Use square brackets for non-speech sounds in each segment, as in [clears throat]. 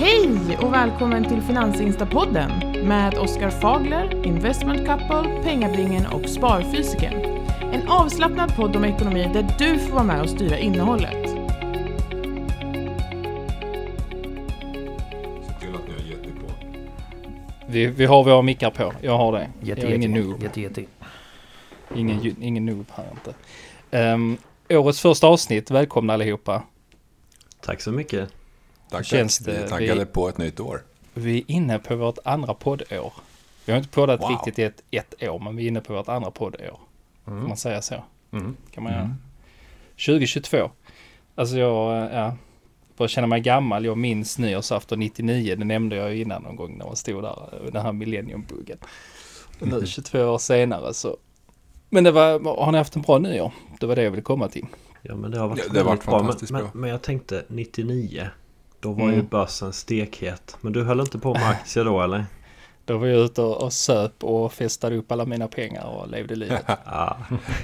Hej och välkommen till Finansinstapodden med Oskar Fagler, Investment Couple, Pengabingen och Sparfysiken. En avslappnad podd om ekonomi där du får vara med och styra innehållet. Se till att ni har gett på. Vi, vi har våra mickar på. Jag har det. Jätte, jag är ingen noob. jätte, jätte. Ingen, ingen noob här inte. Ehm, årets första avsnitt. Välkomna allihopa. Tack så mycket. Tack, Känns det- Vi är taggade vi- på ett nytt år. Vi är inne på vårt andra poddår. Vi har inte poddat Wow. riktigt i ett, ett år, men vi är inne på vårt andra poddår. Kan man säga så? Mm. Kan man göra. 2022. Alltså jag, ja, börjar känna mig gammal. Jag minns nyårsafton 99. Det nämnde jag ju innan någon gång när man stod där. Den här millenniumbuggen. Och nu 22 år senare så. Men det var, har ni haft en bra nyår? Det var det jag ville komma till. Ja men det har varit Ja, det har varit bra. men. Men, men jag tänkte 99. Då var ju Mm. börsen stekhet. Men du höll inte på med aktier då eller? [laughs] Då var jag ute och, och söp och festade upp alla mina pengar och levde livet. [laughs]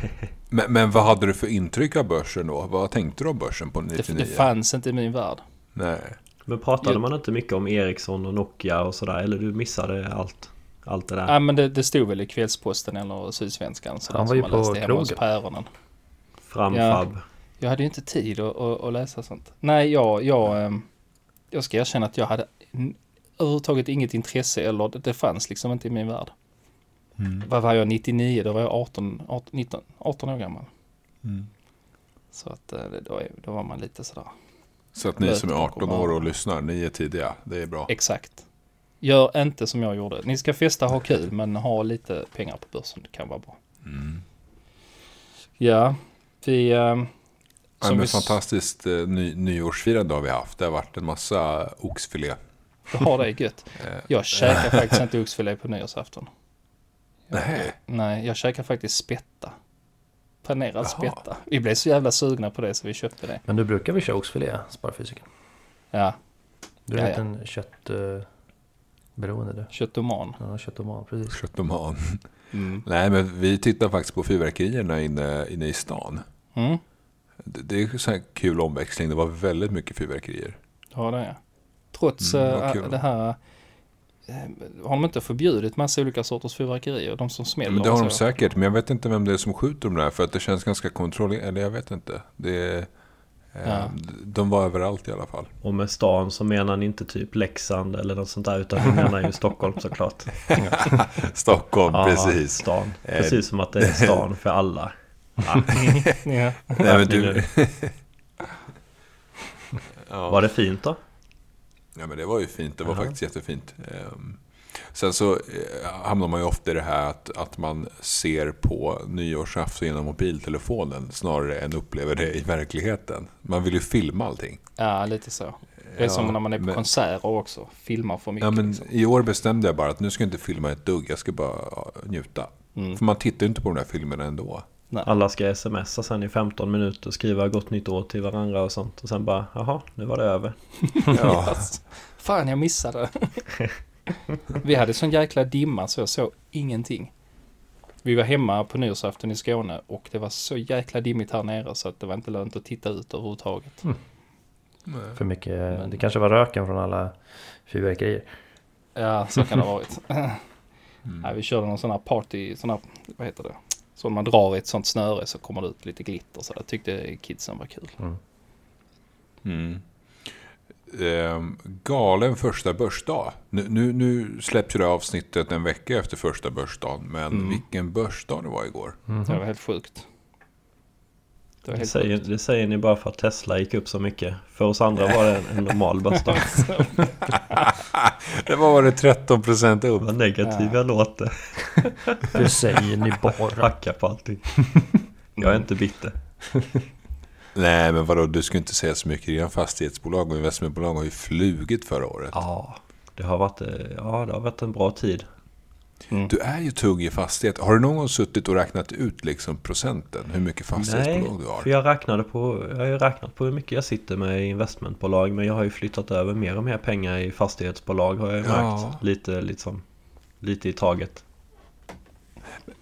[laughs] Men, men vad hade du för intryck av börsen då? Vad tänkte du om börsen på Det, 99? det fanns inte i min värld. Nej. Men pratade Jo. man inte mycket om Ericsson och Nokia och sådär? Eller du missade allt? Allt det där? Ja men det, det stod väl i Kvällsposten eller Sydsvenskan. Så Han var ju som man på krogen. päronen. Framfab? Jag hade ju inte tid att, att, att läsa sånt. Nej, jag, jag, ehm, jag ska erkänna att jag hade överhuvudtaget inget intresse eller det, fanns liksom inte i min värld. Vad var jag 99? Då var jag 18, 18, 19, 18 år gammal. Mm. Så att eh, då, är, då var man lite sådär. Så att ni som är 18 kommer. år och lyssnar, ni är tidiga. Det är bra. Exakt. Gör inte som jag gjorde. Ni ska festa och ha kul men ha lite pengar på börsen. Det kan vara bra. Mm. Ja, vi... Ja, som men vi fantastiskt eh, ny, nyårsfirande har vi haft. Det har varit en massa oxfilé. har det gött. Eh, Jag käkar faktiskt inte oxfilé på nyårsafton. Jag, Nej. Nej, jag käkar faktiskt spätta. Panerad Jaha. spätta. Vi blev så jävla sugna på det så vi köpte det. Men du brukar väl köra oxfilé, sparfysiken? Ja, Du är Ja, ja. en köttberoende beroende du? köttoman. Ja, köttoman, precis. Köttoman. Mm. Nej, men vi tittar faktiskt på fyrverkerierna inne, inne i stan. Mm, Det, det är så här kul omväxling. Det var väldigt mycket fyrverkerier. ja det är Trots Mm, eh, det här... eh, har de inte förbjudit massa olika sorters fyrverkerier? De som smäller Men det har de säkert, men jag vet inte vem det är som skjuter dem där. För att det känns ganska kontrollerat. Eller jag vet inte. Det är, eh, Ja. De var överallt i alla fall. Och med stan så menar ni inte typ Leksand eller något sånt där utan ni menar ju Stockholm såklart. [laughs] Stockholm, Ja, precis. Stan. Precis som att det är stan för alla. Ja. [laughs] Ja. Nej, men du... [laughs] Var det fint då? Ja, men det var ju fint. Det var Jaha. faktiskt jättefint. Ehm, Sen så eh, hamnar man ju ofta i det här att, att man ser på nyårsafton genom mobiltelefonen snarare än upplever det i verkligheten. Man vill ju filma allting. ja, lite så. Det är som Ja, när man är på men- konserter också. Filmar för mycket. Ja, men liksom. I år bestämde jag bara att nu ska jag inte filma ett dugg, jag ska bara ja, njuta. Mm. För man tittar ju inte på de där filmerna ändå. Alla ska smsa sen i 15 minuter och skriva gott nytt år till varandra och sånt. Och sen bara, jaha, nu var det över. [laughs] Ja, Fan, jag missade. [laughs] Vi hade sån jäkla dimma så jag såg ingenting. Vi var hemma på nyårsafton i Skåne och det var så jäkla dimmigt här nere så att det var inte lönt att titta ut överhuvudtaget. För mycket, Men- det kanske var röken från alla fyrverkerier. Ja, så kan det ha varit. Mm. [laughs] Nej, vi körde någon sån här party, sån här, vad heter det? Så när man drar i ett sånt snöre så kommer det ut lite glitter så jag tyckte kidsen var kul. Mm. Ehm, galen första börsdag. Nu, nu, nu släpps ju det avsnittet en vecka efter första börsdagen. Men Mm. vilken börsdag det var igår. Det var helt sjukt. Det Det säger, det säger ni bara för att Tesla gick upp så mycket. För oss andra var det en, en normal börsdag. [laughs] det var det 13 procent upp. Vad negativ jag låter. [laughs] Det säger ni bara. Hacka på allting. [laughs] Jag är inte bitter. Nej, men vadå, du ska inte säga så mycket. Dina fastighetsbolag och investmentbolag har ju flugit förra året. Ja, det har varit, eh, ja, det har varit en bra tid. Mm. Du är ju tung i fastighet. Har du någon gång suttit och räknat ut liksom procenten? Hur mycket fastighetsbolag du har? för jag räknade på, jag har ju räknat på hur mycket jag sitter med i investmentbolag. Men jag har ju flyttat över mer och mer pengar i fastighetsbolag har jag ju Ja. märkt. Lite, liksom, lite i taget.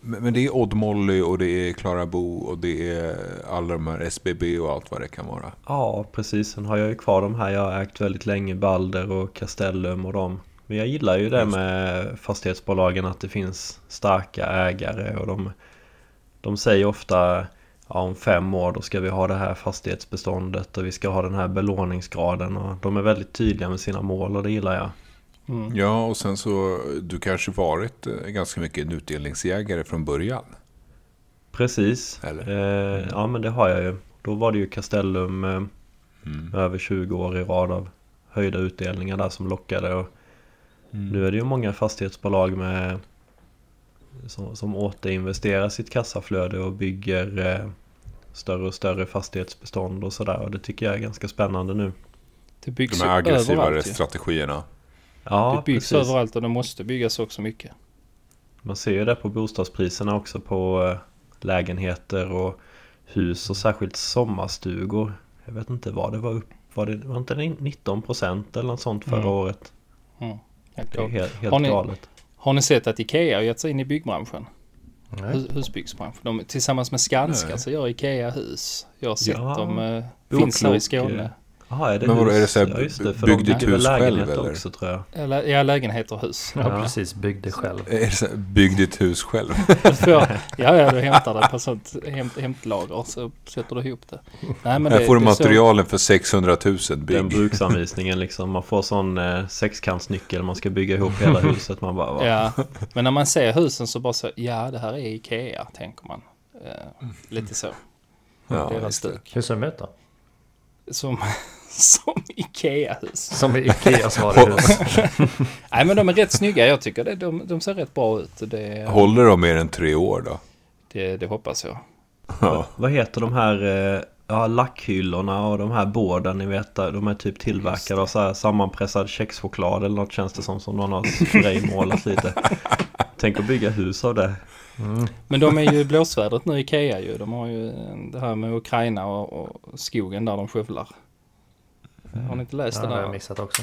Men men det är Odd Molly och det är Klara Bo och det är alla de här SBB och allt vad det kan vara. Ja, precis. Sen har jag ju kvar de här jag har ägt väldigt länge. Balder och Castellum och dem. Men jag gillar ju det med fastighetsbolagen att det finns starka ägare och de, de säger ofta ja, om fem år då ska vi ha det här fastighetsbeståndet och vi ska ha den här belåningsgraden och de är väldigt tydliga med sina mål och det gillar jag. Mm. Ja, och sen så, du kanske varit eh, ganska mycket en utdelningsjägare från början? Precis. Eller? Eh, ja men det har jag ju. Då var det ju Castellum eh, Mm. över 20 år i rad av höjda utdelningar där som lockade. Och Nu är det ju många fastighetsbolag med som, som återinvesterar sitt kassaflöde och bygger eh, större och större fastighetsbestånd och sådär. Och det tycker jag är ganska spännande nu. Det byggs De här aggressivare överallt ju. strategierna. Ja, Det byggs precis. överallt och det måste byggas också mycket. Man ser ju det på bostadspriserna också på eh, lägenheter och hus och särskilt sommarstugor. Jag vet inte vad det var upp. Var det var inte det 19% eller något sånt förra Mm. året? Mm. Helt helt, Har ni- galet. Har ni sett att Ikea har gett sig in i byggbranschen? Nej. Hus, husbyggsbranschen. De, tillsammans med Skanska Nej. så gör Ikea hus. Jag har sett Ja. dem. Eh, Jo, finns här i Skåne. Jaha, är det Men vadå, hus? är det så här ja, just det, bygger väl hus själv, eller? också tror jag. Eller, ja, lägenheter och hus. Ja, Ja. precis. Bygg det själv. Är det så här, bygg ditt hus själv. [laughs] Ja, ja, du hämtar det på sånt hämt, hämtlager och så sätter du ihop det. Nej, men Här det, får du det är så- materialen för 600 000 Den bygg. bruksanvisningen liksom. Man får sån eh, sexkantsnyckel. Man ska bygga ihop hela huset. Man bara, va? Ja, men när man ser husen så bara så, ja det här är Ikea, tänker man. Eh, lite så. Ja, Deras stuk. Hur ser de ut då? Som, [laughs] som Ikea-hus. Som i Ikeas varuhus. [laughs] Nej men de är rätt snygga, jag tycker det. De, de ser rätt bra ut. Det, Håller de mer än tre år då? det, det hoppas jag. Ja. Vad heter de här eh, ja, lackhyllorna och de här borden ni vet? De är typ tillverkade av så här sammanpressad kexchoklad eller något känns det som. Som någon har spraymålat lite. Tänk att bygga hus av det. Mm. Men de är ju i blåsvädret nu, Ikea ju. De har ju det här med Ukraina och, och skogen där de skövlar. Har ni inte läst Ja, det det har där? jag missat också.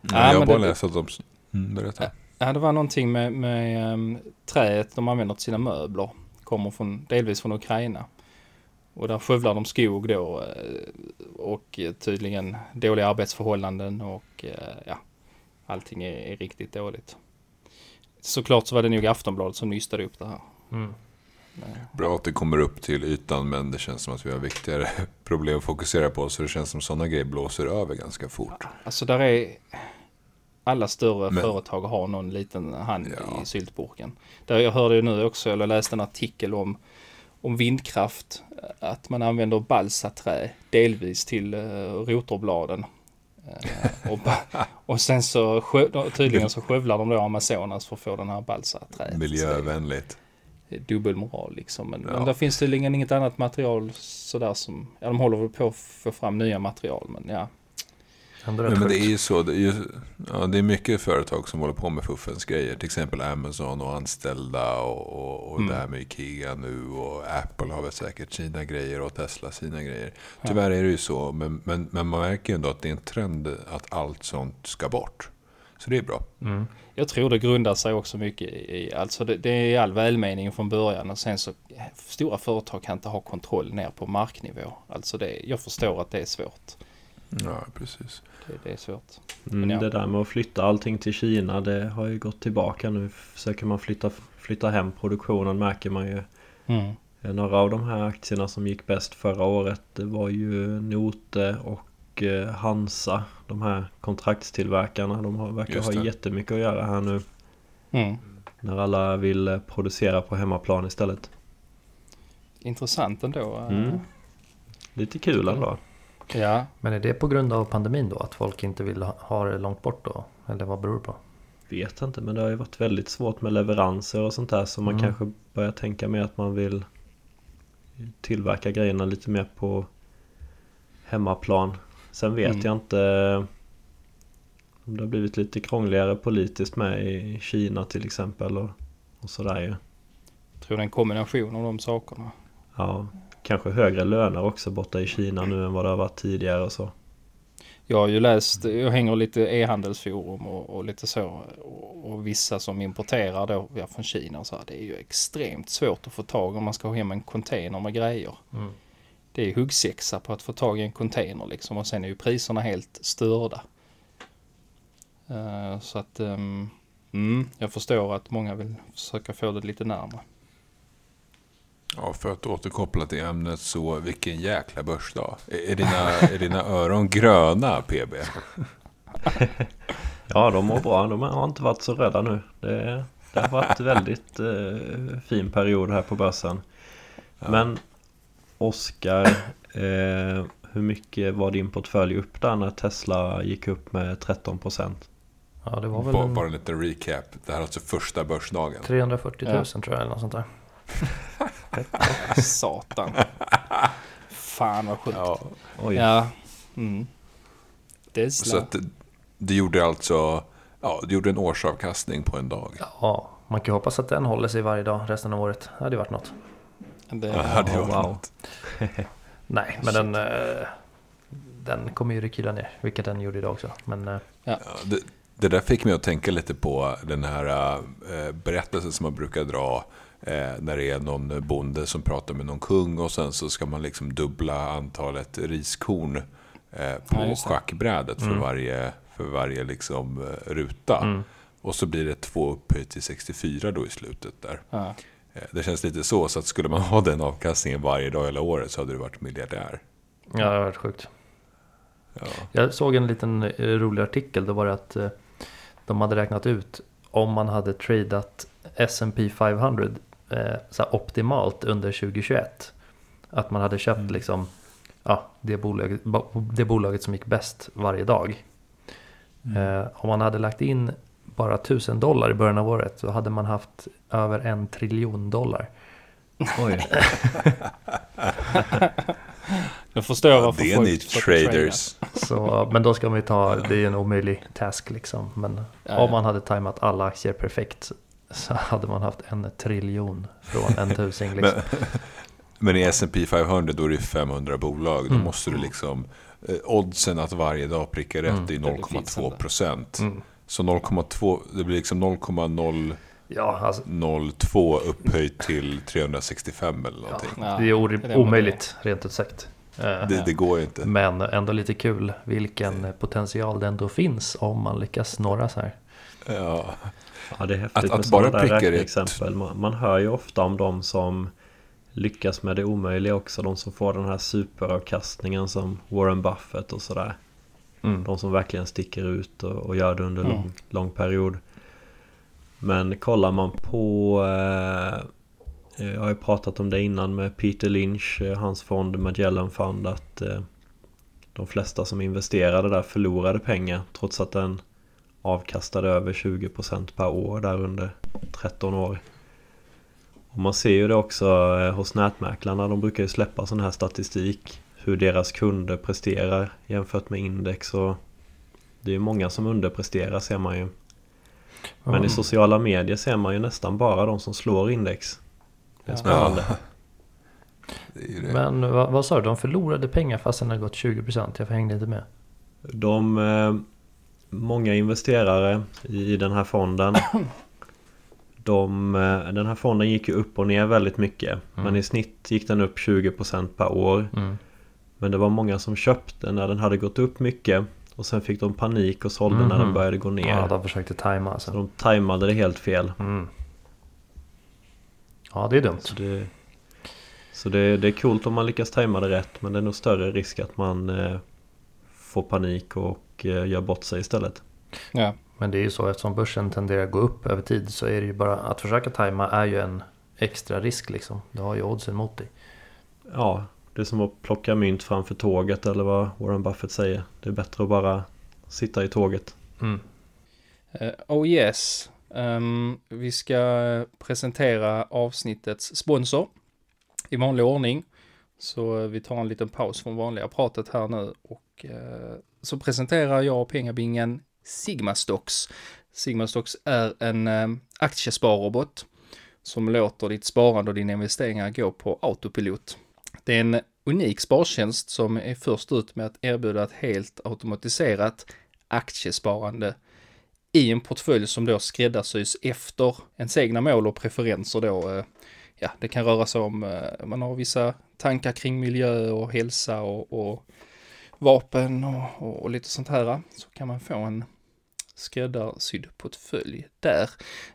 Nej, Ja, jag har bara det- läst att de... Mm, berätta. Ja, det var någonting med, med um, träet de använder till sina möbler. Kommer från, delvis från Ukraina. Och där skövlar de skog då eh, och tydligen dåliga arbetsförhållanden och eh, ja, allting är, är riktigt dåligt. Såklart så var det nog Aftonbladet som nystade upp det här. Mm. Eh, Bra att det kommer upp till ytan men det känns som att vi har viktigare [laughs] problem att fokusera på. Så det känns som sådana grejer blåser över ganska fort. Alltså där är alla större Men- företag har någon liten hand Ja. i syltburken. Där jag hörde ju nu också, eller läste en artikel om, om vindkraft. Att man använder balsaträ delvis till uh, rotorbladen. Eh, och, och sen så tydligen så skövlar de då Amazonas för att få den här balsaträet. Miljövänligt. Dubbelmoral liksom. Men, Ja. men där finns tydligen inget annat material sådär som, ja de håller väl på att få fram nya material men ja. Ändå Nej, men det är ju så. Det är, ju, ja, det är mycket företag som håller på med fuffens grejer. Till exempel Amazon och anställda och, och, och Mm. det här med Ikea nu. Och Apple har väl säkert sina grejer och Tesla sina grejer. Tyvärr är det ju så. Men, men, men man märker ju ändå att det är en trend att allt sånt ska bort. Så det är bra. Mm. Jag tror det grundar sig också mycket i, alltså det, det är all välmening från början och sen så stora företag kan inte ha kontroll ner på marknivå. Alltså det, jag förstår att det är svårt. Ja, precis. Det, det är svårt. Mm, ja. Det där med att flytta allting till Kina det har ju gått tillbaka nu. Försöker man flytta, flytta hem produktionen märker man ju. Mm. Eh, Några av de här aktierna som gick bäst förra året det var ju Note och eh, Hansa. De här kontraktstillverkarna. De har, verkar ha jättemycket att göra här nu. Mm. När alla vill eh, producera på hemmaplan istället. Intressant ändå. Mm. Lite kul ändå. Ja, Men är det på grund av pandemin då? Att folk inte vill ha- det långt bort då? Eller vad beror det på? Vet inte men det har ju varit väldigt svårt med leveranser och sånt där. Så man Mm. kanske börjar tänka mer att man vill tillverka grejerna lite mer på hemmaplan. Sen vet Mm. jag inte om det har blivit lite krångligare politiskt med i Kina till exempel och, och sådär ju. jag tror det är en kombination av de sakerna. Ja, kanske högre löner också borta i Kina nu än vad det har varit tidigare och så. Jag har ju läst, jag hänger lite e-handelsforum och, och lite så. Och, och vissa som importerar då ja, från Kina och så här. Det är ju extremt svårt att få tag om man ska ha hem en container med grejer. Mm. Det är huggsexa på att få tag i en container liksom. Och sen är ju priserna helt störda. Eh, så att ehm, mm, jag förstår att många vill försöka få det lite närmare. Ja, för att återkoppla till ämnet så, vilken jäkla börsdag. Är, är, dina, är dina öron gröna, PB? [laughs] Ja, de mår bra. De har inte varit så rädda nu. Det, det har varit väldigt eh, fin period här på börsen. Men Oskar, eh, hur mycket var din portfölj upp där när Tesla gick upp med 13%? Ja, det var väl Bara, en bara en liten recap. Det här är alltså första börsdagen. 340 000 Ja. tror jag eller något sånt där. [laughs] Satan. Fan vad sjukt. Ja, Oj, Ja. Mm. Det är så att det, det gjorde alltså... Ja, det gjorde en årsavkastning på en dag. Ja, man kan ju hoppas att den håller sig varje dag resten av året. Det hade ju varit något. Det, Ja, det hade Ja, varit wow. något. [laughs] Nej, men den, eh, den kommer ju rekyla ner. Vilket den gjorde idag också. Men eh, Ja, det, det där fick mig att tänka lite på den här eh, berättelsen som man brukar dra eh, när det är någon bonde som pratar med någon kung och sen så ska man liksom dubbla antalet riskorn eh, på Ja, schackbrädet för Mm. varje, för varje liksom, eh, ruta. mm. Och så blir det två upphöjt till 64 då i slutet där. ja. Eh, Det känns lite så, så att skulle man [laughs] ha den avkastningen varje dag hela året så hade du varit miljardär. ja, det har varit sjukt. Ja. Jag såg en liten eh, rolig artikel. Då var det att de hade räknat ut om man hade tradat S&P 500 eh, så här optimalt under 2021. Att man hade köpt Mm. liksom ja, det, bolaget, det bolaget som gick bäst varje dag. Eh, om man hade lagt in bara 1000 dollar i början av året så hade man haft över en triljon dollar. oj. [laughs] Jag förstår Ja, varför det är folk ni försöker trada. traders. Så, men då ska man ju ta, det är en omöjlig task liksom. Men Ja, om ja. man hade tajmat alla aktier perfekt [laughs] så hade man haft en triljon från en tusing [laughs] liksom. Men, [laughs] men i S&P 500 då är det 500 bolag. Då Mm. måste du liksom... Eh, oddsen att varje dag pricka rätt Mm. är Det finns 0,2 inte. procent. Mm. Så 0,2, det blir liksom 0,002 Ja, alltså, upphöjt till 365 eller någonting. Ja, det är omöjligt rent ut sagt. Eh, Det, det går inte. Men ändå lite kul vilken potential det ändå finns om man lyckas snurra så här. Ja. Ja, det är häftigt Att- med att sådana bara där räkneexempel. Man, man hör ju ofta om de som lyckas med det omöjliga också. De som får den här superavkastningen som Warren Buffett och sådär. Mm. De som verkligen sticker ut och, och gör det under Mm. lång, lång period. Men kollar man på eh, Jag har ju pratat om det innan med Peter Lynch, eh, hans fond Magellan Fund att eh, de flesta som investerade där förlorade pengar trots att den avkastade över 20% per år där under 13 år. Och man ser ju det också eh, hos nätmäklarna. De brukar ju släppa sån här statistik. Hur deras kunder presterar jämfört med index. Och det är ju många som underpresterar ser man ju. Men Mm. i sociala medier ser man ju nästan bara de som slår index. Det är Ja. spännande. [laughs] Det ju det. Men vad, vad sa du, de förlorade pengar fast den har gått 20%? Jag hängde inte med. De, eh, många investerare i den här fonden [coughs] de, eh, Den här fonden gick ju upp och ner väldigt mycket Men i snitt gick den upp 20% per år Mm. Men det var många som köpte när den hade gått upp mycket Och sen fick de panik och sålde när den Mhm. började gå ner Ja, de försökte tajma Så alltså. de tajmade det helt fel Mm. Ja, det är dumt. Så det, så det, det är coolt om man lyckas tajma det rätt Men det är nog större risk att man eh, Får panik och eh, gör bort sig istället Ja, Men det är ju så eftersom börsen tenderar att gå upp över tid så är det ju bara att försöka tajma är ju en extra risk liksom. Du har ju oddsen mot dig. Ja, det är som att plocka mynt framför tåget eller vad Warren Buffett säger. Det är bättre att bara sitta i tåget. Mm. Eh, oh yes. Ehm, vi ska presentera avsnittets sponsor i vanlig ordning. Så eh, vi tar en liten paus från vanliga pratet här nu och eh, så presenterar jag pengabingen Sigma Stocks. Sigma Stocks är en eh, aktiesparrobot som låter ditt sparande och dina investeringar gå på autopilot. Det är en unik spartjänst som är först ut med att erbjuda ett helt automatiserat aktiesparande i en portfölj som då skräddarsys efter ens egna mål och preferenser då. Eh, ja, det kan röra sig om, eh, man har vissa tankar kring miljö och hälsa och, och vapen och, och, och lite sånt här. Så kan man få en skräddarsydd portfölj där.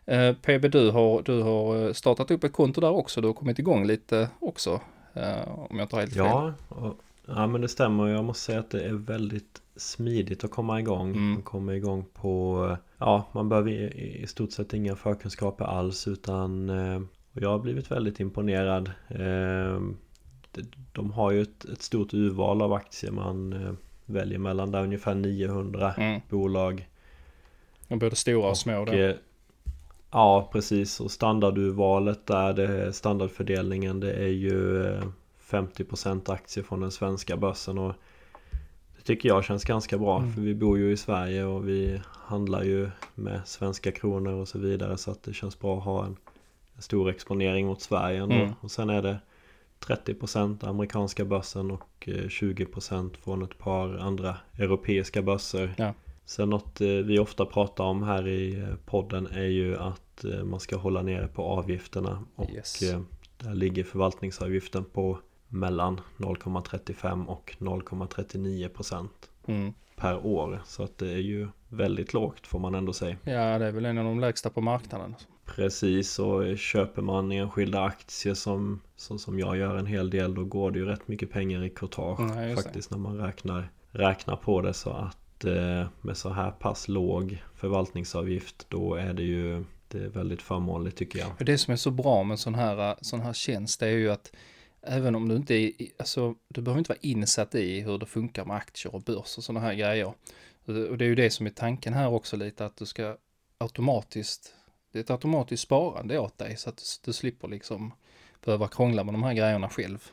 Eh, PB, du har, du har startat upp ett konto där också. Du har kommit igång lite också. Eh, om jag inte har helt fel. Ja, och, ja men det stämmer. Jag måste säga att det är väldigt smidigt att komma igång. Mm. Man kommer igång på... Ja, man behöver i, i stort sett inga förkunskaper alls utan... eh, Och jag har blivit väldigt imponerad. Eh, det- De har ju ett, ett stort urval av aktier man eh, väljer mellan. Där ungefär 900 Mm. bolag. Och Både stora och små. Och, eh, ja, precis. Och standardurvalet där, det är standardfördelningen, det är ju eh, 50% aktier från den svenska börsen. Och det tycker jag känns ganska bra, Mm. för vi bor ju i Sverige och vi handlar ju med svenska kronor och så vidare. Så att det känns bra att ha en, en stor exponering mot Sverige. Mm. Och sen är det 30% amerikanska börsen och eh, 20% från ett par andra europeiska börser. Ja. Sen något eh, vi ofta pratar om här i eh, podden är ju att eh, man ska hålla nere på avgifterna och Yes. eh, där ligger förvaltningsavgiften på mellan 0,35 och 0,39 procent Mm. per år. Så att det är ju väldigt lågt får man ändå säga. Ja, det är väl en av de lägsta på marknaden. Precis och köper man enskilda aktier som, som, som jag gör en hel del då går det ju rätt mycket pengar i courtage det. faktiskt när man räknar, räknar på det så att eh, med så här pass låg förvaltningsavgift då är det ju det är väldigt förmånligt tycker jag. Det som är så bra med sån här, sån här tjänst är ju att även om du inte är, alltså du behöver inte vara insatt i hur det funkar med aktier och börs och sådana här grejer. Och det är ju det som är tanken här också lite att du ska automatiskt, det är ett automatiskt sparande åt dig så att du, slipper liksom behöva krångla med de här grejerna själv.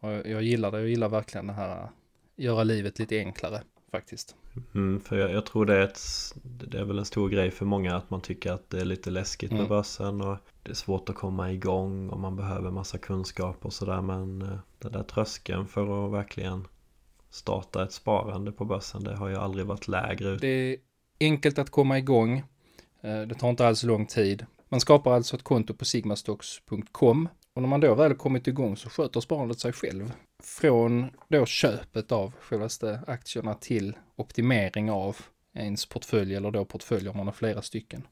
Och jag gillar det, jag gillar verkligen det här, göra livet lite enklare faktiskt. Mm, för jag, jag tror det är, ett, det är väl en stor grej för många att man tycker att det är lite läskigt med Mm. börsen och det är svårt att komma igång och man behöver massa kunskap och sådär men eh, den där tröskeln för att verkligen starta ett sparande på börsen det har ju aldrig varit lägre. Det är enkelt att komma igång. Eh, det tar inte alls lång tid. Man skapar alltså ett konto på sigmastocks.com och när man då väl kommit igång så sköter sparandet sig själv. Från då köpet av självaste aktierna till optimering av ens portfölj eller då portföljer om man har flera stycken.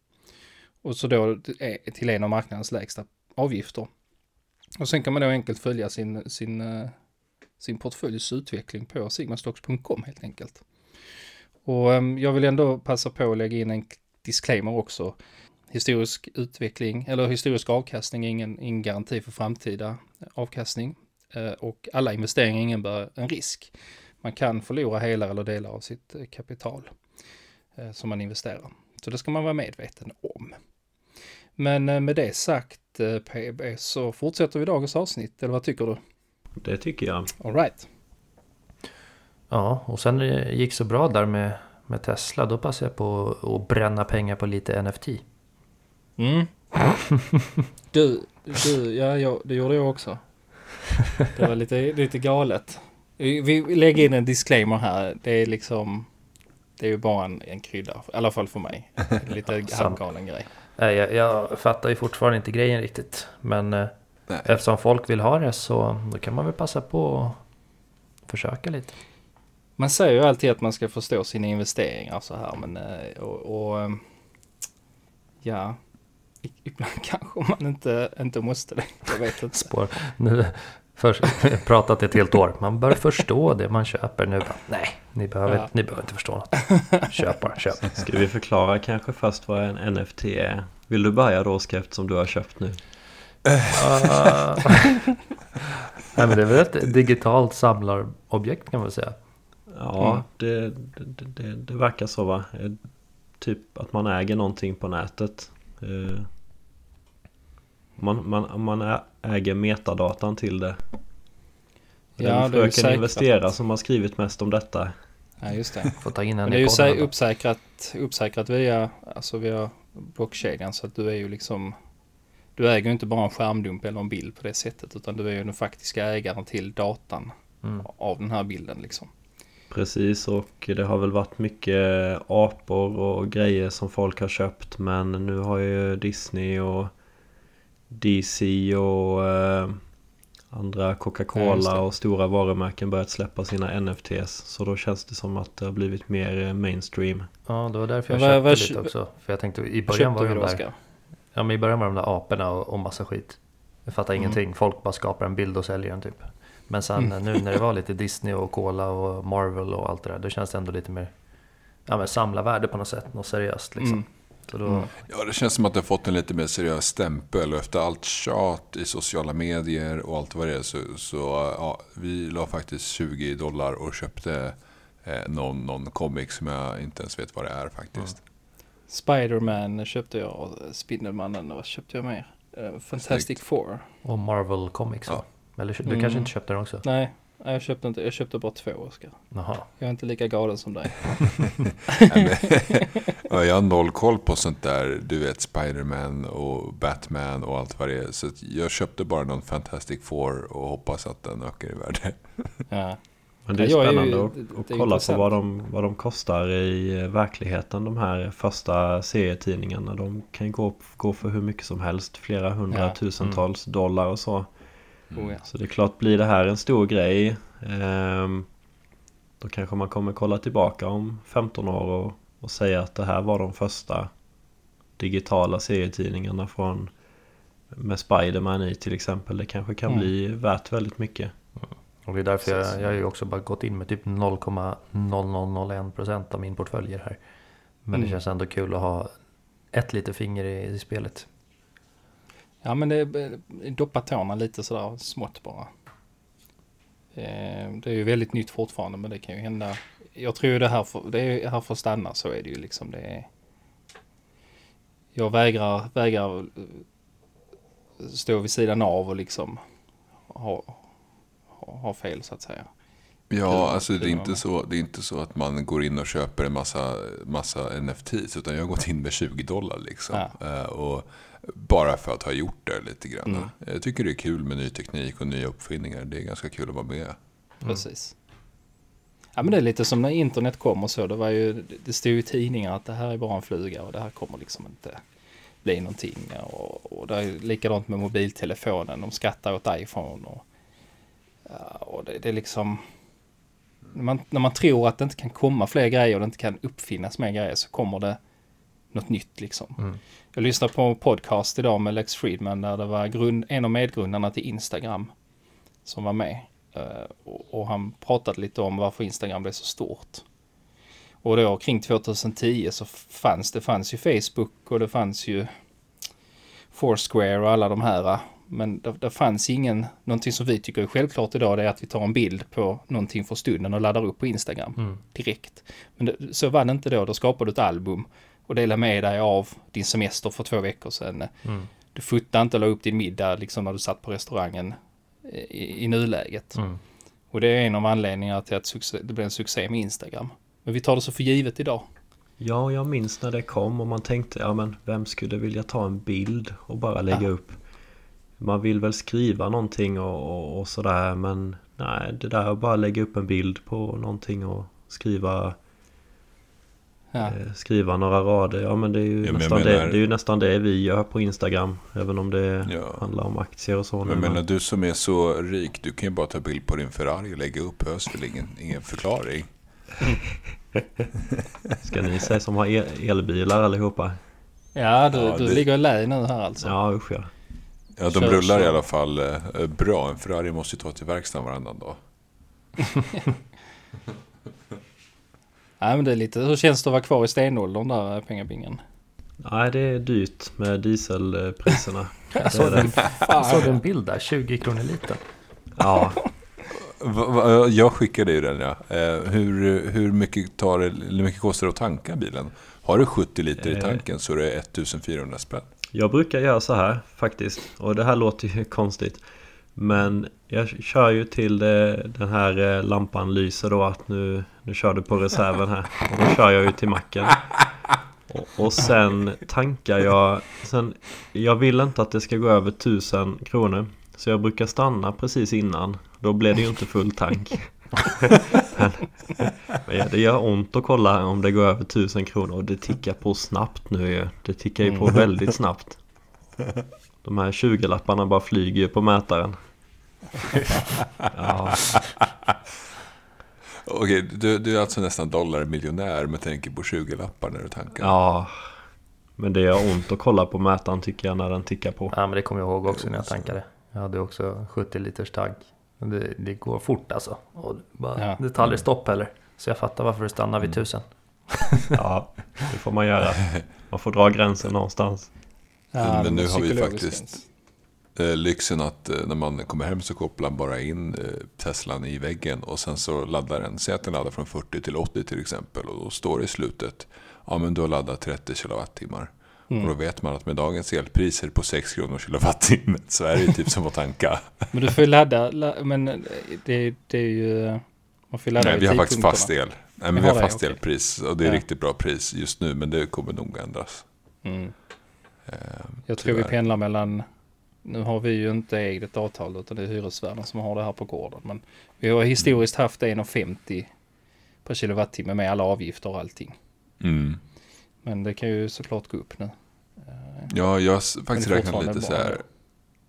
Och så då till en av marknadens lägsta avgifter. Och sen kan man då enkelt följa sin, sin, eh, sin portföljs utveckling på sigmastocks.com helt enkelt. Och ehm, jag vill ändå passa på att lägga in en disclaimer också. Historisk utveckling eller historisk avkastning är ingen, ingen garanti för framtida avkastning. Eh, och alla investeringar innebär en risk. Man kan förlora hela eller delar av sitt eh, kapital eh, som man investerar. Så det ska man vara medveten om. Men med det sagt PB så fortsätter vi dagens avsnitt, eller vad tycker du? Det tycker jag. All right. Ja, och sen gick så bra där med, med Tesla. Då passade jag på att bränna pengar på lite NFT. Mm. [laughs] Du, du, ja, ja, det gjorde jag också. Det var lite, lite galet. Vi, lägger in en disclaimer här. Det är liksom, det är ju bara en, en krydda. I alla fall för mig. [laughs] Lite sam- halvgalen grej. Nej, jag, jag fattar ju fortfarande inte grejen riktigt. Men eh, Nej. eftersom folk vill ha det så då kan man väl passa på att försöka lite. Man säger ju alltid att man ska förstå sina investeringar så här, men eh, och, och ehm, ja, ibland [laughs] kanske man inte, inte måste det. Jag vet inte. Spår. Nu, först, [laughs] pratat ett helt år. Man bör förstå det man köper. Nu nej, ni behöver, Ja. ni behöver inte förstå något. Köp bara, köp. [laughs] Ska vi förklara kanske först vad en NFT är? Vill du börja då Oskar eftersom du har köpt nu? Ah. Nej men det är väl ett digitalt samlarobjekt kan man säga. Ja, Mm. det, det, det, det verkar så va? Eh, Typ att man äger någonting på nätet. Eh, Man, man, man äger metadatan till det. Det Ja, är det är ju Fröken. Investera som har skrivit mest om detta. Ja, just det. Får ta in Men en det är ju uppsäkrat, uppsäkrat via, alltså via blockkedjan så att du är ju liksom du äger ju inte bara en skärmdump eller en bild på det sättet utan du är ju den faktiska ägaren till datan Mm. av den här bilden liksom. Precis och det har väl varit mycket apor och grejer som folk har köpt men nu har ju Disney och DC och eh, andra Ja, Coca-Cola det. och stora varumärken börjat släppa sina NFTs så då känns det som att det har blivit mer eh, mainstream. Ja, det var därför jag köpte vad- lite också. För jag tänkte i början var de där, ja, men i början var de där aporna och, och massa skit. Jag fattar Mm. ingenting. Folk bara skapar en bild och säljer den typ. Men sen Mm. nu när det var lite Disney och Cola och Marvel och allt det där. Då känns det ändå lite mer ja, men samlarvärde på något sätt. Något seriöst liksom. Mm. Så då, Mm. Ja, det känns som att det har fått en lite mer seriös stämpel. Och efter allt tjat i sociala medier och allt vad det är så, så ja, vi la faktiskt 20 dollar och köpte eh, någon, någon comic som jag inte ens vet vad det är faktiskt. Spiderman köpte jag och Spindelmannen och vad köpte jag mer? Eh, Fantastic Snyggt. Four. och Marvel Comics. Ja. Ja. Eller du Mm. kanske inte köpte den också? Nej, jag köpte inte. Jag köpte bara två Oskar. Jaha. Jag är inte lika galen som dig. [laughs] [laughs] Ja, jag har noll koll på sånt där, du vet Spiderman och Batman och allt vad det är. Så jag köpte bara någon Fantastic Four och hoppas att den ökar i värde. [laughs] Ja. Men det är Ja, är ju- spännande att, att kolla på intressant. vad de, vad de kostar i eh, verkligheten de här första serietidningarna. De kan ju gå, gå för hur mycket som helst, flera hundratusentals dollar och så. Oh, ja. Så det är klart, blir det här en stor grej ehm, Då kanske man kommer kolla tillbaka om 15 år och, och säga att det här var de första digitala serietidningarna från med Spiderman i till exempel. Det kanske kan Mm. bli värt väldigt mycket. Och det är därför jag, jag har ju också bara gått in med typ 0,0001% av min portföljer här. Men Mm. det känns ändå kul att ha ett litet finger i, i spelet. Ja men det är doppa tårna lite sådär smått bara. Eh, Det är ju väldigt nytt fortfarande men det kan ju hända. Jag tror ju det här får, det är här för att stanna så är det ju liksom det är. Jag vägrar, vägrar eh, stå vid sidan av och liksom ha, ha, ha fel så att säga. Ja, alltså det är, inte så, det är inte så att man går in och köper en massa, massa NFTs. Utan jag har gått in med 20 dollar liksom. Eh, och bara för att ha gjort det lite grann. Mm. Jag tycker det är kul med ny teknik och nya uppfinningar. Det är ganska kul att vara med. Precis. Ja men det är lite som när internet kom och så. Det var ju, det stod i tidningar att det här är bara en fluga och det här kommer liksom inte bli någonting. Och, och det är likadant med mobiltelefonen. De skrattar åt iPhone och, och det, det är liksom när man, när man tror att det inte kan komma fler grejer och det inte kan uppfinnas mer grejer så kommer det något nytt liksom. Mm. Jag lyssnade på en podcast idag med Lex Friedman där det var grund, en av medgrundarna till Instagram som var med. Eh, och, och han pratade lite om varför Instagram blev så stort. Och då kring 2010 så fanns det fanns ju Facebook och det fanns ju Foursquare och alla de här. Men det, det fanns ingen, någonting som vi tycker är självklart idag det är att vi tar en bild på någonting för stunden och laddar upp på Instagram Mm. direkt. Men det, så var det inte då, då skapade du ett album och delade med dig av din semester för två veckor sedan. Mm. Du fotade inte och la upp din middag liksom när du satt på restaurangen eh, i, i nuläget. Mm. Och det är en av anledningarna till att succé, det blev en succé med Instagram. Men vi tar det så för givet idag. Ja, jag minns när det kom och man tänkte, ja men vem skulle vilja ta en bild och bara lägga Ja. upp? Man vill väl skriva någonting och, och, och sådär men nej, det där att bara lägga upp en bild på någonting och skriva, Ja. eh, skriva några rader. Ja men det är ju, Ja, nästan, det, menar- det är ju nästan det vi gör på Instagram. Även om det Ja. handlar om aktier och så. Men jag menar, men- du som är så rik, du kan ju bara ta bild på din Ferrari och lägga upp. Behövs väl ingen, ingen förklaring? [laughs] Ska ni säga som har el- elbilar allihopa? Ja, du, Ja, du det- ligger i lä nu här alltså. Ja usch ja. Ja, de Kör rullar så. i alla fall eh, bra. En Ferrari måste ju ta till verkstaden varannan dag. [laughs] Nej, men det är lite, hur känns det att vara kvar i stenåldern där, pengabingen? Nej det är dyrt med dieselpriserna. [laughs] Jag såg, en, Fan. såg en bild där, 20 kronor liter. Ja, [laughs] jag skickade ju den ja. Eh, hur, hur, mycket tar det, hur mycket kostar det att tanka bilen? Har du 70 liter i Eh. tanken så är det 1400 spänn. Jag brukar göra så här faktiskt och det här låter ju [laughs] konstigt Men jag kör ju till den här eh, lampan lyser då att nu, nu kör du på reserven här. Och då kör jag ju till macken. Och, och sen tankar jag sen, Jag vill inte att det ska gå över 1000 kronor. Så jag brukar stanna precis innan. Då blir det ju inte full tank. Men, men det gör ont att kolla om det går över 1000 kronor. Och det tickar på snabbt nu ju. Det tickar ju på väldigt snabbt. De här 20-lapparna bara flyger ju på mätaren Ja, [laughs] Okej, du, du är alltså nästan dollarmiljonär med tänker på 20-lappar när du tankar. ja Men det gör ont att kolla på mätaren tycker jag när den tickar på Ja men det kommer jag ihåg också när jag tankade. Jag hade också 70 liters tank. Det, det går fort alltså. Och det, bara, Ja. det tar aldrig stopp heller. Så jag fattar varför det stannar vid 1000. [laughs] Ja, det får man göra Man får dra gränsen någonstans Ja, men nu har vi faktiskt gräns. Eh, lyxen att eh, när man kommer hem så kopplar man bara in eh, Teslan i väggen och sen så laddar den. Säg att den laddar från 40 till 80 till exempel och då står det i slutet ja men du har laddat 30 kilowattimmar. Mm. Och då vet man att med dagens elpriser på 6 kronor kilowattimmen så är det ju typ som att tanka. [laughs] Men du får ju ladda, la, men det, det är ju... Man får ladda Nej, vi har faktiskt fast el. Nej, men vi har har det, fast okej. elpris och det är Ja. riktigt bra pris just nu men det kommer nog ändras. Mm. Eh, Jag tror vi pendlar mellan... Nu har vi ju inte eget avtal utan det är hyresvärden som har det här på gården. Men vi har historiskt haft 1,50 per kilowattimme med alla avgifter och allting. Mm. Men det kan ju såklart gå upp nu. Eh, Ja, jag har faktiskt räknat lite så här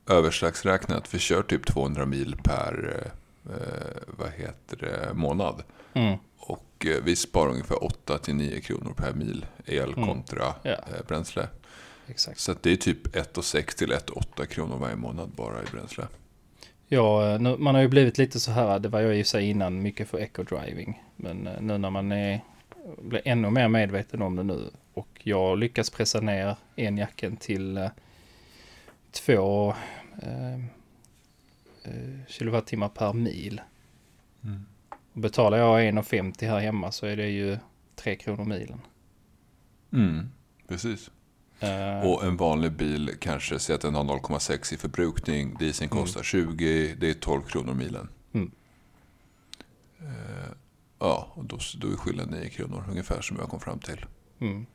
överslagsräknat. Vi kör typ 200 mil per eh, vad heter det, månad. Mm. Och eh, vi sparar ungefär 8-9 kronor per mil el Mm. kontra Ja. eh, bränsle. Exakt. Så det är typ 1,6 till 1,8 kronor varje månad bara i bränsle. Ja, nu, man har ju blivit lite så här, det var jag i sig innan, mycket för eco-driving. Men eh, nu när man är, blir ännu mer medveten om det nu och jag lyckas pressa ner enjacken till eh, två eh, eh, kilowattimmar per mil. Och betalar jag 1,50 här hemma så är det ju 3 kronor milen. Mm, precis. Eh, Och en vanlig bil kanske, säg att den har 0,6 i förbrukning. Dieseln kostar 20, det är 12 kronor milen. Mm. Eh, ja, och då, då är skillnaden 9 kronor ungefär som jag kom fram till. mm.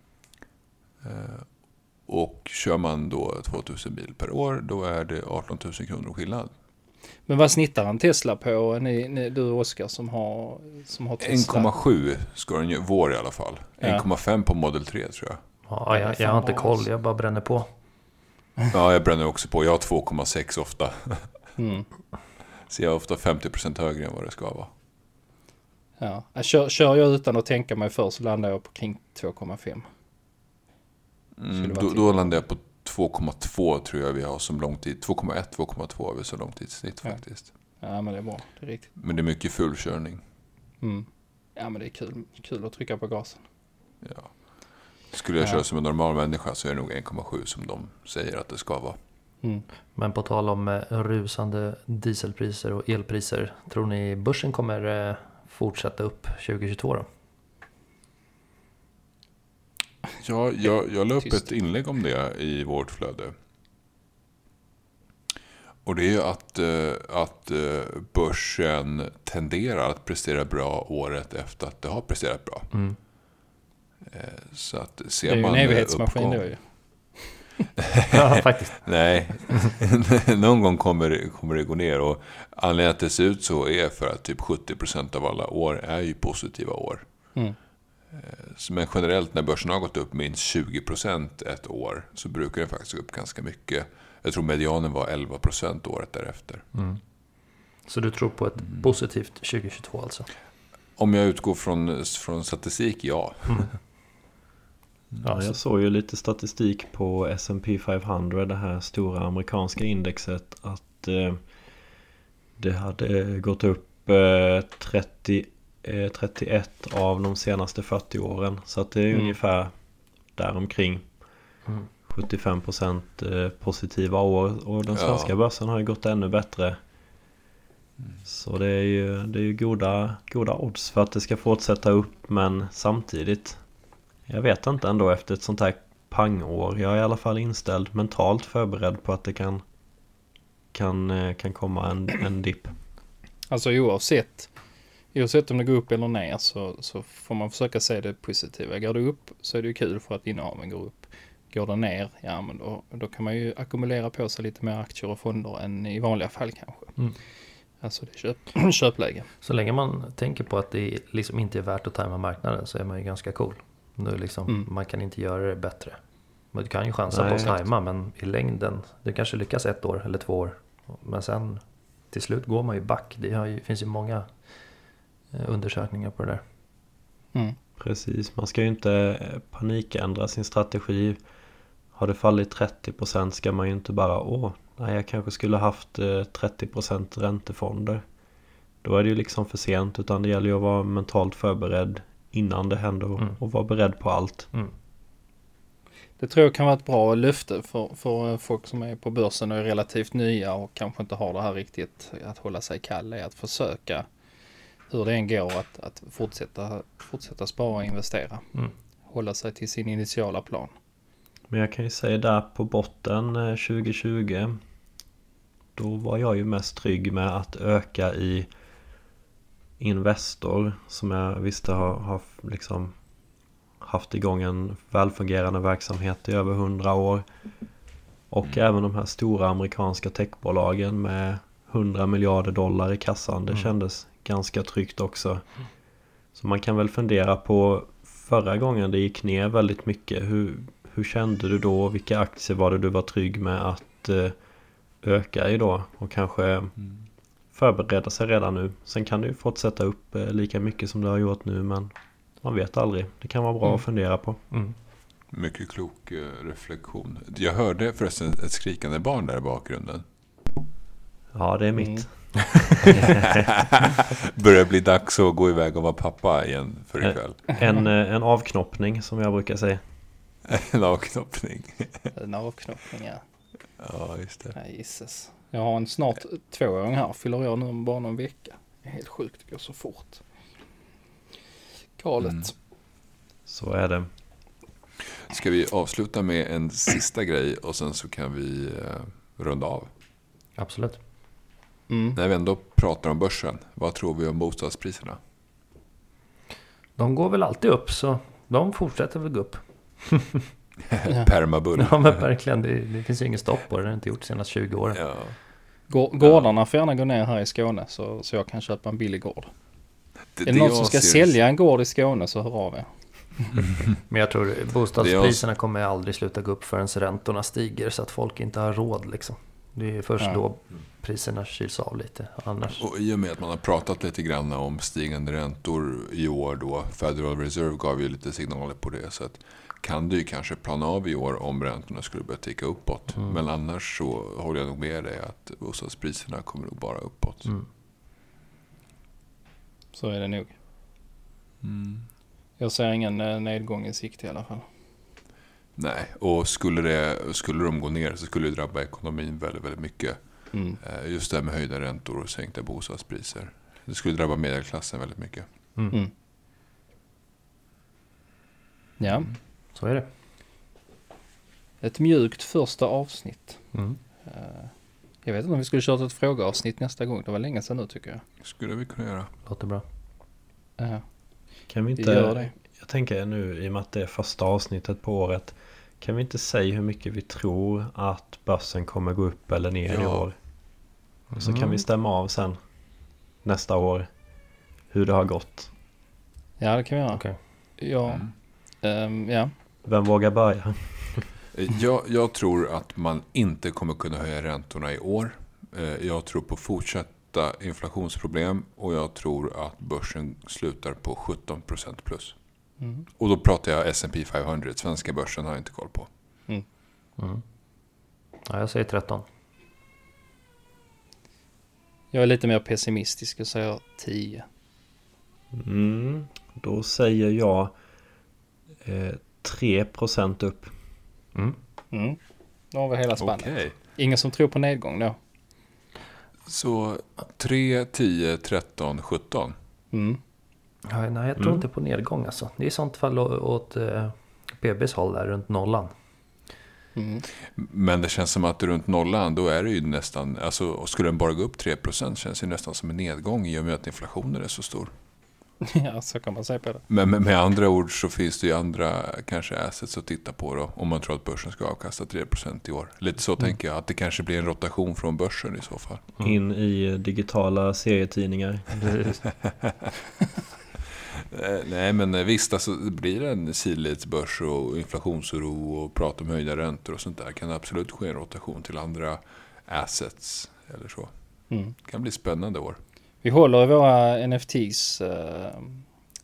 Eh, och kör man då 2000 bil per år, då är det 18 000 kronor skillnad. Men vad snittar en Tesla på? Ni, ni, du Oskar som har, som har Tesla. 1,7 ska den ju, vår i alla fall. Ja. 1,5 på Model 3 tror jag. Ja, jag, jag har inte koll, jag bara bränner på. Ja, jag bränner också på. Jag har 2,6 ofta. Mm. Så jag är ofta 50% högre än vad det ska vara. Ja. Jag Kör, kör jag utan att tänka mig för så landar jag på kring 2,5. Mm, då, då landar jag på 2,2 tror jag vi har som långtid. 2,1, 2,2 har vi som långtidssnitt Ja. faktiskt. Ja men det är bra, det är riktigt. Men det är mycket fullkörning. Mm. Ja men det är kul, kul att trycka på gasen. Ja. Skulle jag Ja. köra som en normal människa så är det nog 1,7 som de säger att det ska vara. Mm. Men på tal om eh, rusande dieselpriser och elpriser. Tror ni börsen kommer eh, fortsätta upp 2022 då? Ja, jag, jag la upp ett inlägg om det i vårt flöde. Och det är ju att, eh, att börsen tenderar att prestera bra året efter att det har presterat bra. Mm. Eh, Så att Det ser är ju man en eh, evighetsmaskin uppgång- då ju. [laughs] Ja, faktiskt. Nej, [laughs] någon gång kommer, det- kommer det gå ner. Och anledningen att det ser ut så är för att typ 70% av alla år är ju positiva år. Mm. Så- Men generellt när börsen har gått upp minst 20% ett år så brukar den faktiskt gå upp ganska mycket. Jag tror medianen var 11% året därefter. Mm. Så du tror på ett positivt 2022 alltså? Om jag utgår från, från statistik, ja. [laughs] Ja, jag såg ju lite statistik på S&P 500, det här stora amerikanska indexet, att eh, det hade gått upp eh, 30, eh, 31 av de senaste 40 åren. Så att det är Mm. ungefär däromkring. Mm. 75% eh, positiva år och den Ja. svenska börsen har ju gått ännu bättre. Så det är ju, det är ju goda, goda odds för att det ska fortsätta upp men samtidigt Jag vet inte ändå efter ett sånt här pangår. Jag är i alla fall inställd mentalt förberedd på att det kan Kan, eh, kan komma en, en dipp. Alltså oavsett, oavsett om det går upp eller ner så, så får man försöka se det positiva. Går det upp så är det ju kul för att innehaven går upp. Går det ner, ja men då, då kan man ju ackumulera på sig lite mer aktier och fonder än i vanliga fall kanske. Mm. Alltså det är köp, [clears throat] köpläge. Så länge man tänker på att det liksom inte är värt att tajma marknaden så är man ju ganska cool. Nu liksom, Mm. Man kan inte göra det bättre. Men du kan ju chansa Nej, på att tajma men i längden, du kanske lyckas ett år eller två år. Men sen till slut går man ju back. Det har ju, finns ju många eh, undersökningar på det där. Mm. Precis, man ska ju inte eh, panikändra sin strategi. Har det fallit 30% ska man ju inte bara åh, nej jag kanske skulle haft eh, 30% räntefonder. Då är det ju liksom för sent utan det gäller ju att vara mentalt förberedd innan det händer och, Mm. och vara beredd på allt. Mm. Det tror jag kan vara ett bra löfte för, för folk som är på börsen och är relativt nya och kanske inte har det här riktigt att hålla sig kall är att försöka hur det än går att, att fortsätta, fortsätta spara och investera. Mm. Hålla sig till sin initiala plan. Men jag kan ju säga där på botten eh, 2020 Då var jag ju mest trygg med att öka i Investor som jag visste har, har liksom haft igång en välfungerande verksamhet i över 100 år. Och även de här stora amerikanska techbolagen med 100 miljarder dollar i kassan. Det Mm. kändes ganska tryggt också. Så man kan väl fundera på förra gången det gick ner väldigt mycket. Hur, hur kände du då? Vilka aktier var det du var trygg med att eh, öka i då? Och kanske förbereda sig redan nu. Sen kan det ju fortsätta upp eh, lika mycket som det har gjort nu men man vet aldrig. Det kan vara bra Mm. att fundera på. Mm. Mycket klok eh, reflektion. Jag hörde förresten ett skrikande barn där i bakgrunden. Ja, det är Mm. mitt. [laughs] Börjar bli dags att gå iväg och vara pappa igen för Eh. ikväll. En, [laughs] en avknoppning som jag brukar säga. En avknoppning. En avknoppning ja. Ja, just det. Nej gisses. Jag har en snart tvååring här. Fyller jag nu om bara någon vecka. Det är helt sjukt. Det går så fort. Galet. Mm. Så är det. Ska vi avsluta med en sista grej och sen så kan vi eh, runda av. Absolut. Mm. När vi ändå pratar om börsen, vad tror vi om bostadspriserna? De går väl alltid upp så de fortsätter väl gå upp. [laughs] Permabull. [laughs] Ja men verkligen, det, det finns ju ingen stopp på det. Det har inte gjort de senaste 20 åren. Ja. Gå- Gårdarna får gärna gå ner här i Skåne så, så jag kan köpa en billig gård. Det, Är det någon som ska sälja en gård i Skåne så hör av er. [laughs] Men jag tror bostadspriserna kommer aldrig sluta gå upp förrän räntorna stiger så att folk inte har råd liksom. Det är först Ja. då priserna kyls av lite. Annars. Och i och med att man har pratat lite grann om stigande räntor i år då, Federal Reserve gav ju lite signaler på det. Så att kan det ju kanske plana av i år om räntorna skulle börja ticka uppåt. Mm. Men annars så håller jag nog med dig att bostadspriserna kommer nog bara uppåt. Mm. Så är det nog. Mm. Jag ser ingen eh, nedgång i sikt i alla fall. Nej, och skulle, det, skulle de gå ner så skulle det drabba ekonomin väldigt, väldigt mycket. Mm. Eh, Just det här med höjda räntor och sänkta bostadspriser. Det skulle drabba medelklassen väldigt mycket. Mm. Mm. Ja, Så är det. ett mjukt första avsnitt. Mm. Eh, Jag vet inte om vi skulle kört ett frågeavsnitt nästa gång. Det var länge sedan nu tycker jag. skulle vi kunna göra. Låter bra. Ja, Kan vi vi inte... gör det. Jag tänker nu i och med att det är första avsnittet på året. Kan vi inte säga hur mycket vi tror att börsen kommer gå upp eller ner i Ja. år? Så kan Mm. vi stämma av sen nästa år hur det har gått. Ja, det kan vi göra. Okej. Ja, Mm. ehm, ja. Vem vågar börja? Eh, Jag, jag tror att man inte kommer kunna höja räntorna i år. Eh, Jag tror på fortsatta inflationsproblem och jag tror att börsen slutar på 17% plus. Mm. Och då pratar jag S&P 500. Svenska börsen har jag inte koll på. Mm. Ja, jag säger 13. Jag är lite mer pessimistisk och säger 10. Mm, då säger jag eh, 3% upp. Mm. Mm. Då har vi hela spannet. Okej. Ingen som tror på nedgång då? Så 3, 10, 13, 17. Mm. Ja, nej, jag tror Mm. inte på nedgång alltså. Det är i sånt fall åt eh, PBs håll där runt nollan. Mm. Men det känns som att runt nollan, då är det ju nästan, alltså skulle den bara gå upp 3% känns det nästan som en nedgång i och med att inflationen är så stor. [laughs] ja, så kan man säga på det. Men med, med andra ord så finns det ju andra kanske assets att titta på då. Om man tror att börsen ska avkasta 3% i år. Lite så tänker jag. Att det kanske blir en rotation från börsen i så fall. In i digitala serietidningar. [laughs] Eh, Nej men eh, visst, alltså, det blir en sidledsbörs och inflationsoro och prat om höjda räntor och sånt där. Kan det absolut ske en rotation till andra assets eller så. Mm. Det kan bli spännande år. Vi håller i våra NFTs. eh,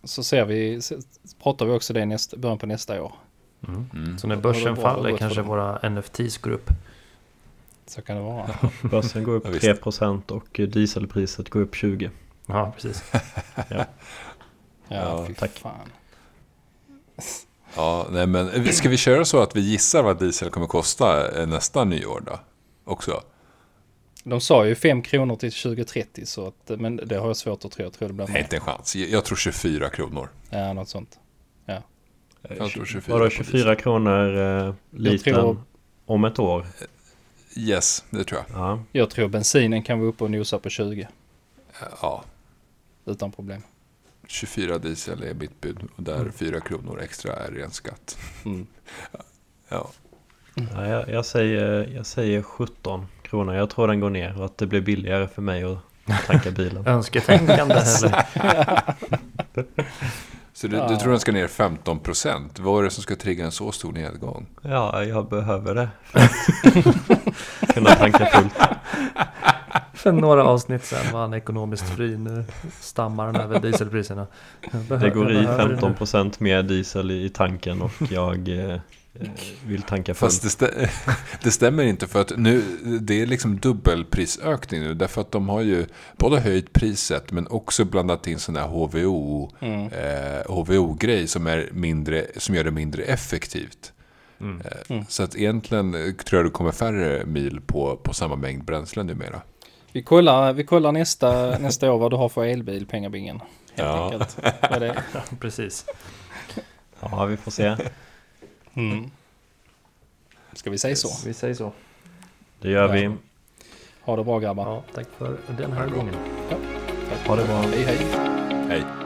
Så ser vi, pratar vi också det i nästa, början på nästa år. Mm. Mm. Så när börsen bra, faller kanske våra NFTs går upp. Så kan det vara. [laughs] Börsen går upp Ja, visst. 3% och dieselpriset går upp 20%. Ja, precis. [laughs] Ja, Ja, tack. fan. Ja, nej men ska vi köra så att vi gissar vad diesel kommer kosta eh, nästa nyår då? Också? De sa ju 5 kronor till 2030 så att, men det har jag svårt att tro. Jag tror det blir Nej, mer. inte en chans. Jag tror 24 kronor. Ja, något sånt. Jag tror 24 Vadå på 24 kronor eh, litern tror- om ett år? Yes, det tror jag. Ja. Jag tror bensinen kan vara uppe och nosa på 20 Ja, utan problem. 24 diesel är mitt bud. Och där 4 kronor extra är ren skatt. Mm. [laughs] Ja. Ja, jag, jag, säger, jag säger 17 kronor. Jag tror den går ner och att det blir billigare för mig att tanka [laughs] bilen. Önsketänkande eller? [laughs] Så du, Ja. du tror den ska ner 15 procent? Vad är det som ska trigga en så stor nedgång? Ja, jag behöver det för att [laughs] kunna tanka fullt. För några avsnitt sedan var han ekonomiskt fri. Nu stammar han över dieselpriserna. Jag behö- Det går i behöver det nu. 15% mer diesel i tanken och jag eh, vill tanka Fast fullt. det, stä- [laughs] det stämmer inte för att nu, det är liksom dubbelprisökning nu. Därför att de har ju både höjt priset men också blandat in sån här HVO, Mm. eh, HVO-grej som, är mindre, som gör det mindre effektivt. Mm. Eh, Mm. Så att egentligen eh, tror jag det kommer färre mil på, på samma mängd bränsle numera. Vi kollar, vi kollar nästa, nästa år vad du har för elbil, pengabingen. Helt Ja. enkelt. Vad det är. [laughs] Precis. [laughs] Ja, vi får se. Mm. Ska vi säga så? Vi säger så. Det gör vi. Ja. Ha det bra grabbar. Ja, tack för den här gången. Ha det bra. Hej hej. Hej!